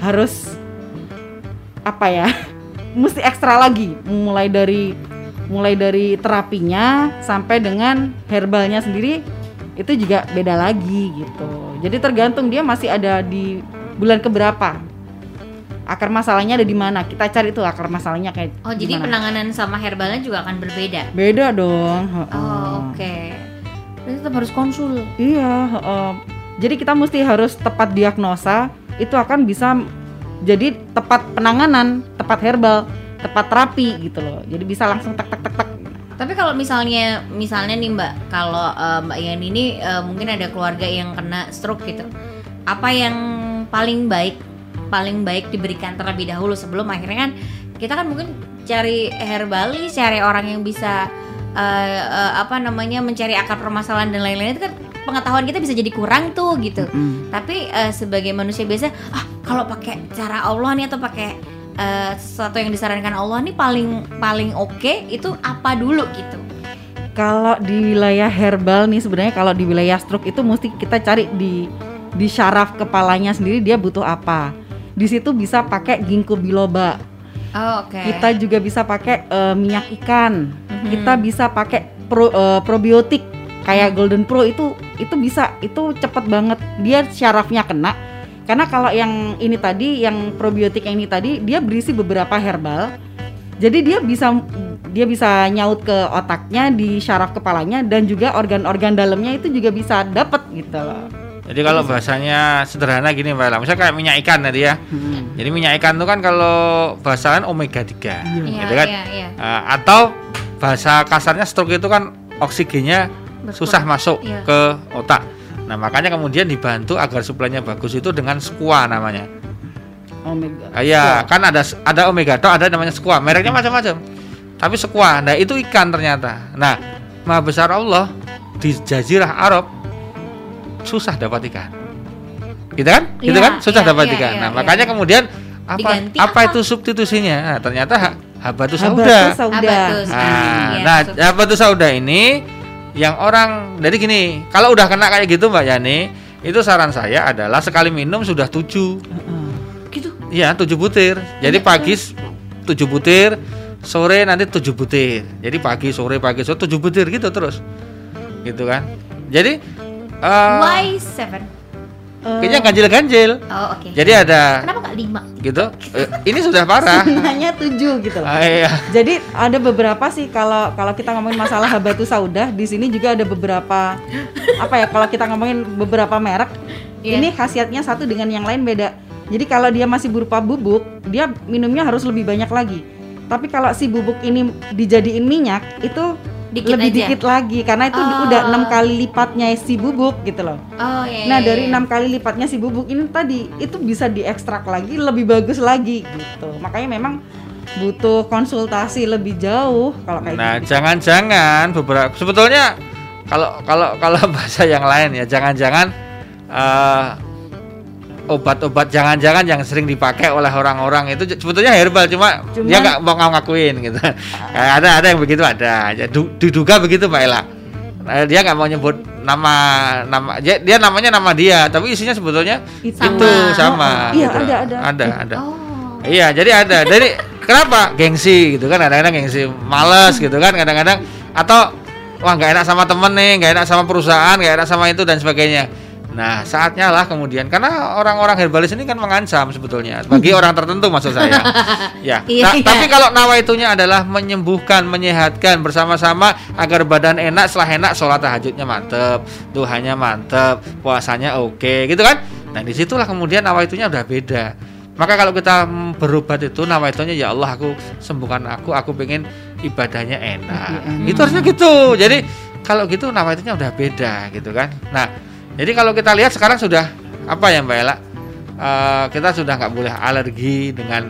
harus apa ya? Mesti ekstra lagi mulai dari mulai dari terapinya sampai dengan herbalnya sendiri itu juga beda lagi gitu. Jadi tergantung dia masih ada di bulan keberapa. Akar masalahnya ada di mana? Kita cari tuh akar masalahnya kayak Oh, jadi gimana. penanganan sama herbalnya juga akan berbeda. beda dong. Oh, oke. Berarti tetap harus konsul. Iya, heeh. jadi kita mesti harus tepat diagnosa, itu akan bisa jadi tepat penanganan, tepat herbal, tepat terapi gitu loh. Jadi bisa langsung tek tek tek tek. Tapi kalau misalnya misalnya nih Mbak, kalau eh, Mbak Yani ini eh, mungkin ada keluarga yang kena stroke gitu. Apa yang paling baik paling baik diberikan terlebih dahulu sebelum akhirnya kan kita kan mungkin cari herbalis, cari orang yang bisa eh, eh, apa namanya mencari akar permasalahan dan lain-lain itu kan pengetahuan kita bisa jadi kurang tuh gitu. Mm. Tapi eh, sebagai manusia biasa, ah kalau pakai cara Allah nih atau pakai eh, sesuatu yang disarankan Allah nih paling paling oke itu apa dulu gitu. Kalau di wilayah herbal nih sebenarnya kalau di wilayah stroke itu mesti kita cari di di syaraf kepalanya sendiri dia butuh apa. Di situ bisa pakai ginkgo biloba. Oh, oke. Kita juga bisa pakai eh, minyak ikan. Mhm. Kita bisa pakai pro- eh, probiotik kayak Golden Pro itu itu bisa itu cepet banget dia syarafnya kena. Karena kalau yang ini tadi yang probiotik yang ini tadi dia berisi beberapa herbal. Jadi dia bisa dia bisa nyaut ke otaknya di syaraf kepalanya dan juga organ-organ dalamnya itu juga bisa dapet gitu loh. Jadi kalau bahasanya sederhana gini Mbak Ella, misalnya kayak minyak ikan tadi ya. Hmm. Jadi minyak ikan itu kan kalau bahasa kan omega 3 Iya, gitu kan. iya, iya. Eh, atau bahasa kasarnya stroke itu kan oksigennya Berkurang. susah masuk Iya. ke otak. Nah, makanya kemudian dibantu agar suplainya bagus itu dengan squaa namanya. Omega. Ah, Iya, kan ada ada omega tok, ada namanya squaa. Mereknya macam-macam. Tapi squaa, nah itu ikan ternyata. Nah, Maha besar Allah di Jazirah Arab susah dapat ikan. Gitu kan? Gitu Iya, kan? Susah iya, dapat iya, ikan. iya, nah, iya. makanya kemudian apa Diganti apa, apa? itu substitusinya? Nah, ternyata ha- habatus Habatus sauda. Habatus. Nah, Iya, nah habatus sauda ini yang orang jadi gini, kalau udah kena kayak gitu Mbak Yani, itu saran saya adalah sekali minum sudah tujuh Heeh. gitu. Iya, tujuh butir. Jadi pagi s- tujuh butir, sore nanti tujuh butir. Jadi pagi, sore, pagi, sore tujuh butir gitu terus. Gitu kan. Jadi eh, Why seven? Eh, kayaknya ganjil-ganjil. Oh, oke. Jadi ada Kenapa nggak lima? gitu. Eh, ini sudah parah. Sunnahnya tujuh gitu loh. Ah, iya. Jadi ada beberapa sih kalau kalau kita ngomongin masalah habatus sauda di sini juga ada beberapa apa ya kalau kita ngomongin beberapa merek Iya. ini khasiatnya satu dengan yang lain beda. Jadi kalau dia masih berupa bubuk dia minumnya harus lebih banyak lagi. Tapi kalau si bubuk ini dijadiin minyak itu Dikit lebih aja. dikit lagi karena itu Oh. udah enam kali lipatnya si bubuk gitu loh. Oh iya. Nah iya, dari iya. enam kali lipatnya si bubuk ini tadi itu bisa diekstrak lagi lebih bagus lagi gitu. Makanya memang butuh konsultasi lebih jauh kalau kayak Nah, gitu. jangan-jangan beberapa sebetulnya kalau kalau kalau bahasa yang lain ya, jangan-jangan eh, obat-obat jangan-jangan yang sering dipakai oleh orang-orang itu sebetulnya herbal cuma Cuman- dia nggak mau ngakuin gitu. Kayak ada ada yang begitu ada. Ya, du- diduga begitu Mbak Ella. Eh, dia nggak mau nyebut nama nama dia, dia namanya nama dia, tapi isinya sebetulnya Itu. itu sama. Oh, iya, gitu. ada, ada. Ada, ada. Oh. Iya, jadi ada. Jadi kenapa? Gengsi gitu kan kadang-kadang gengsi, males gitu kan kadang-kadang atau wah nggak enak sama temen nih, nggak enak sama perusahaan, nggak enak sama itu dan sebagainya. Nah, saatnya lah kemudian karena orang-orang herbalis ini kan mengancam sebetulnya bagi orang tertentu maksud saya. ya. Iya, Ta- iya. Tapi kalau nawaitunya adalah menyembuhkan, menyehatkan bersama-sama agar badan enak, setelah enak sholat tahajudnya mantep, Tuhannya mantep, puasanya oke, gitu kan? Nah, di situlah kemudian nawaitunya udah beda. Maka kalau kita berobat itu nawaitunya ya Allah aku sembuhkan aku, aku pengen ibadahnya enak. Itu harusnya gitu. Jadi kalau gitu nawaitunya udah beda gitu kan. Nah, jadi kalau kita lihat sekarang sudah apa ya Mbak Ella? Eh, kita sudah nggak boleh alergi dengan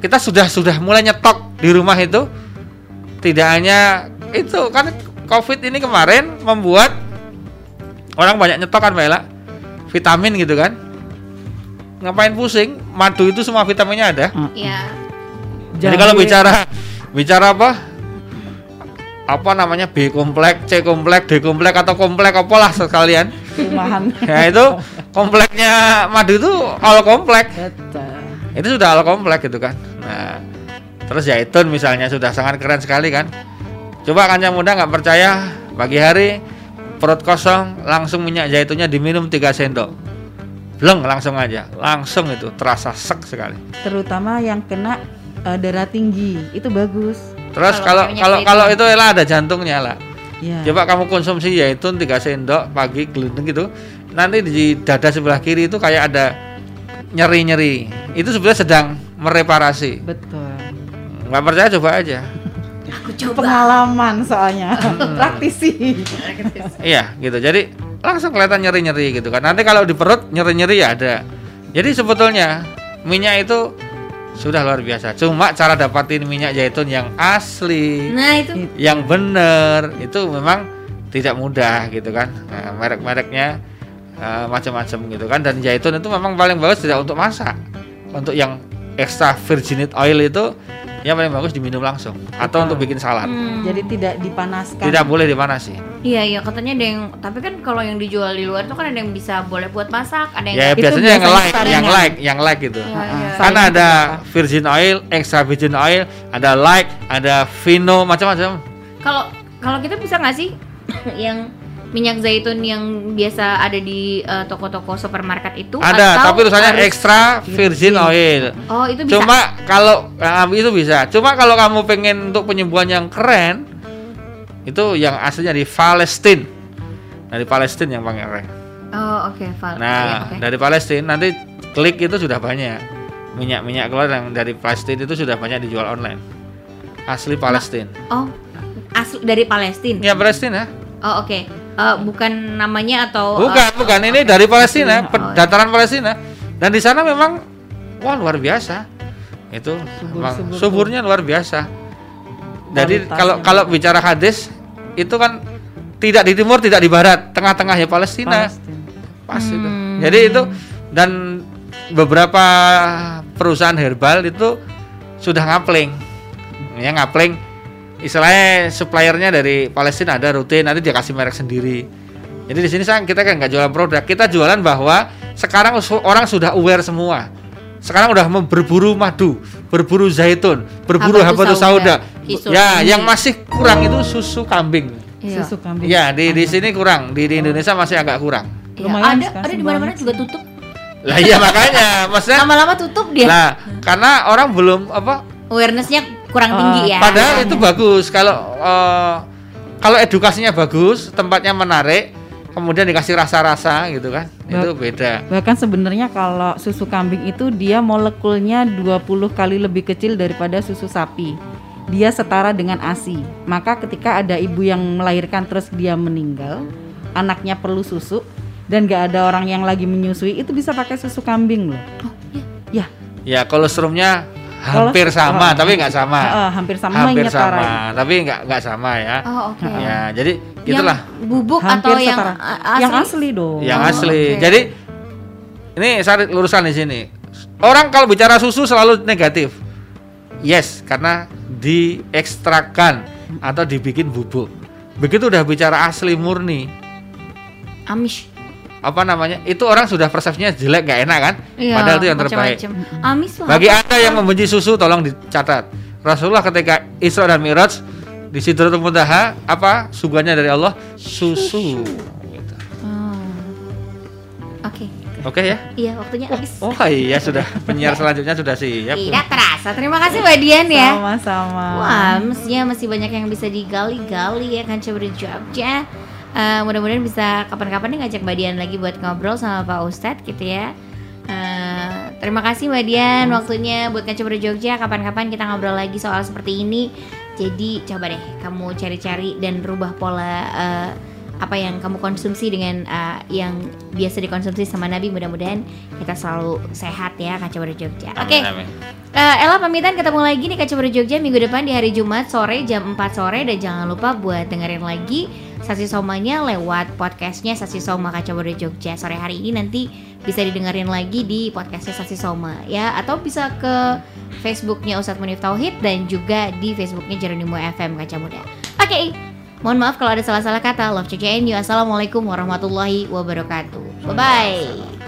kita sudah sudah mulai nyetok di rumah itu. Tidak hanya itu kan covid ini kemarin membuat orang banyak nyetok kan Mbak Ella? Vitamin gitu kan? Ngapain pusing? Madu itu semua vitaminnya ada. Iya. jadi kalau bicara bicara apa? Apa namanya? B komplek, C komplek, D komplek atau komplek apalah sekalian. Rumahan Ya itu kompleknya madu itu all komplek. Betul. Itu sudah all komplek gitu kan. Nah, terus zaitun misalnya sudah sangat keren sekali kan. Coba kancang muda nggak percaya pagi hari perut kosong langsung minyak zaitunnya diminum 3 sendok. Bleng langsung aja, langsung itu terasa sek sekali. terutama yang kena eh, darah tinggi itu bagus Terus Kalau kalau kalau itu lah ada jantungnya lah. Ya Coba kamu konsumsi zaitun 3 sendok pagi gelundeng gitu. Nanti di dada sebelah kiri itu kayak ada nyeri-nyeri. Itu sebenarnya sedang mereparasi. betul Nggak percaya coba aja. Aku coba. Pengalaman soalnya, praktisi. Iya gitu. Jadi langsung kelihatan nyeri-nyeri gitu kan. Nanti kalau di perut nyeri-nyeri ya ada. Jadi sebetulnya minyak itu sudah luar biasa. Cuma cara dapatin minyak zaitun yang asli, Nah, itu yang bener itu memang tidak mudah gitu kan. Nah, merek-mereknya eh, macam-macam gitu kan. Dan zaitun itu memang paling bagus tidak untuk masak. Untuk yang extra virgin oil itu yang paling bagus diminum langsung atau untuk bikin salad. hmm, Jadi tidak dipanaskan. Tidak boleh dipanasi. Iya iya katanya ada yang tapi kan kalau yang dijual di luar itu kan ada yang bisa boleh buat masak, ada yang Ya Itu biasanya yang like, yang like, yang like gitu. Ah. Kan Saringan ada virgin oil, extra virgin oil, ada like, ada vino, macam-macam. Kalau kalau kita bisa nggak sih yang minyak zaitun yang biasa ada di eh, toko-toko supermarket itu Ada, atau tapi tulisannya extra virgin oil. Oh, itu bisa. Cuma kalau nah, itu bisa. Cuma kalau kamu pengen untuk penyembuhan yang keren, itu yang aslinya di Palestina. Dari Palestina yang pakai keren. Oh, oke, Val. Iya, Nah, oke. dari Palestina nanti klik itu sudah banyak. Minyak-minyak keluar yang dari Palestina itu sudah banyak dijual online. Asli Palestina. Oh, asli dari Palestina. Ya Palestina. Oh, oke. Eh, bukan namanya atau eh, Bukan, bukan. Ini dari Palestina, oh, iya. dataran Palestina. Dan di sana memang wah luar biasa. Itu memang Subur-subur suburnya luar biasa. Jadi kalau kalau bicara hadis itu kan tidak di timur, tidak di barat, tengah-tengah ya Palestina. Palestina. Pas itu. Hmm. Jadi itu dan beberapa perusahaan herbal itu sudah ngapling. Ya ngapling istilahnya suppliernya dari Palestina ada rutin nanti dia kasih merek sendiri. Jadi di sini sang kita kan nggak jualan produk, kita jualan bahwa sekarang orang sudah aware semua. Sekarang udah berburu madu, berburu zaitun, berburu Habatus habatus sauda, Ya, ini. yang masih kurang itu susu kambing. Iya. Susu kambing. Ya, di di sini kurang, di, di Indonesia masih agak kurang. Iya, Lumayan ada ada di mana-mana juga tutup. Lah iya makanya, maksudnya Lama-lama tutup dia. Nah, karena orang belum apa Awarenessnya kurang Oh, tinggi ya. padahal itu bagus kalau eh, kalau edukasinya bagus, tempatnya menarik, kemudian dikasih rasa-rasa gitu kan. Itu beda. Bahkan sebenarnya kalau susu kambing itu dia molekulnya 20 kali lebih kecil daripada susu sapi. Dia setara dengan ASI. Maka ketika ada ibu yang melahirkan terus dia meninggal, anaknya perlu susu dan gak ada orang yang lagi menyusui, itu bisa pakai susu kambing loh. Ya, Ya, kolostrumnya hampir sama, tapi nggak sama. Heeh, hampir sama hampir sama, tapi nggak nggak sama ya. Oh, oke. Ya, jadi Yang gitulah bubuk Hampir atau yang asli? Yang asli dong. yang Oh, asli. oke. Jadi ini saya luruskan di sini. Orang kalau bicara susu selalu negatif. Yes, karena diekstrakan atau dibikin bubuk. Begitu udah bicara asli murni, Amish. Apa namanya? Itu orang sudah persepsinya jelek gak enak kan? Iya, Padahal itu yang terbaik. macam-macam. Amis tuh Bagi? Anda yang membenci susu tolong dicatat. Rasulullah ketika Isra dan Mi'raj di Sidratul Muntaha apa suguhannya dari Allah? Susu. Gitu. Oh. Oke. Oke ya? Iya, waktunya habis. Oh iya sudah penyiar selanjutnya sudah siap. Tidak terasa. Terima kasih Mbak Dian ya. Sama-sama. Wah, mestinya masih banyak yang bisa digali-gali ya kan coba Jogja. Eh, mudah-mudahan bisa kapan-kapan nih ngajak Mbak Dian lagi buat ngobrol sama Pak Ustadz gitu ya. Eh, terima kasih Mbak Dian waktunya buat Ber Jogja. Kapan-kapan kita ngobrol lagi soal seperti ini. Jadi coba deh kamu cari-cari dan rubah pola eh, apa yang kamu konsumsi dengan eh, yang biasa dikonsumsi sama Nabi. Mudah-mudahan kita selalu sehat ya Kaca Ber Jogja. Oke. Amin. Eh, Ella pamitan ketemu lagi nih Kaca Baru Jogja minggu depan di hari Jumat sore jam 4 sore dan jangan lupa buat dengerin lagi Sasi Somanya lewat podcastnya Sasi Soma Kaca Baru Jogja sore hari ini nanti bisa didengerin lagi di podcastnya Sasi Soma ya atau bisa ke Facebooknya Ustadz Munif Tauhid dan juga di Facebooknya Jeronimo FM Kaca Muda. Oke, mohon maaf kalau ada salah-salah kata. Love CCNU. Assalamualaikum warahmatullahi wabarakatuh. Bye bye.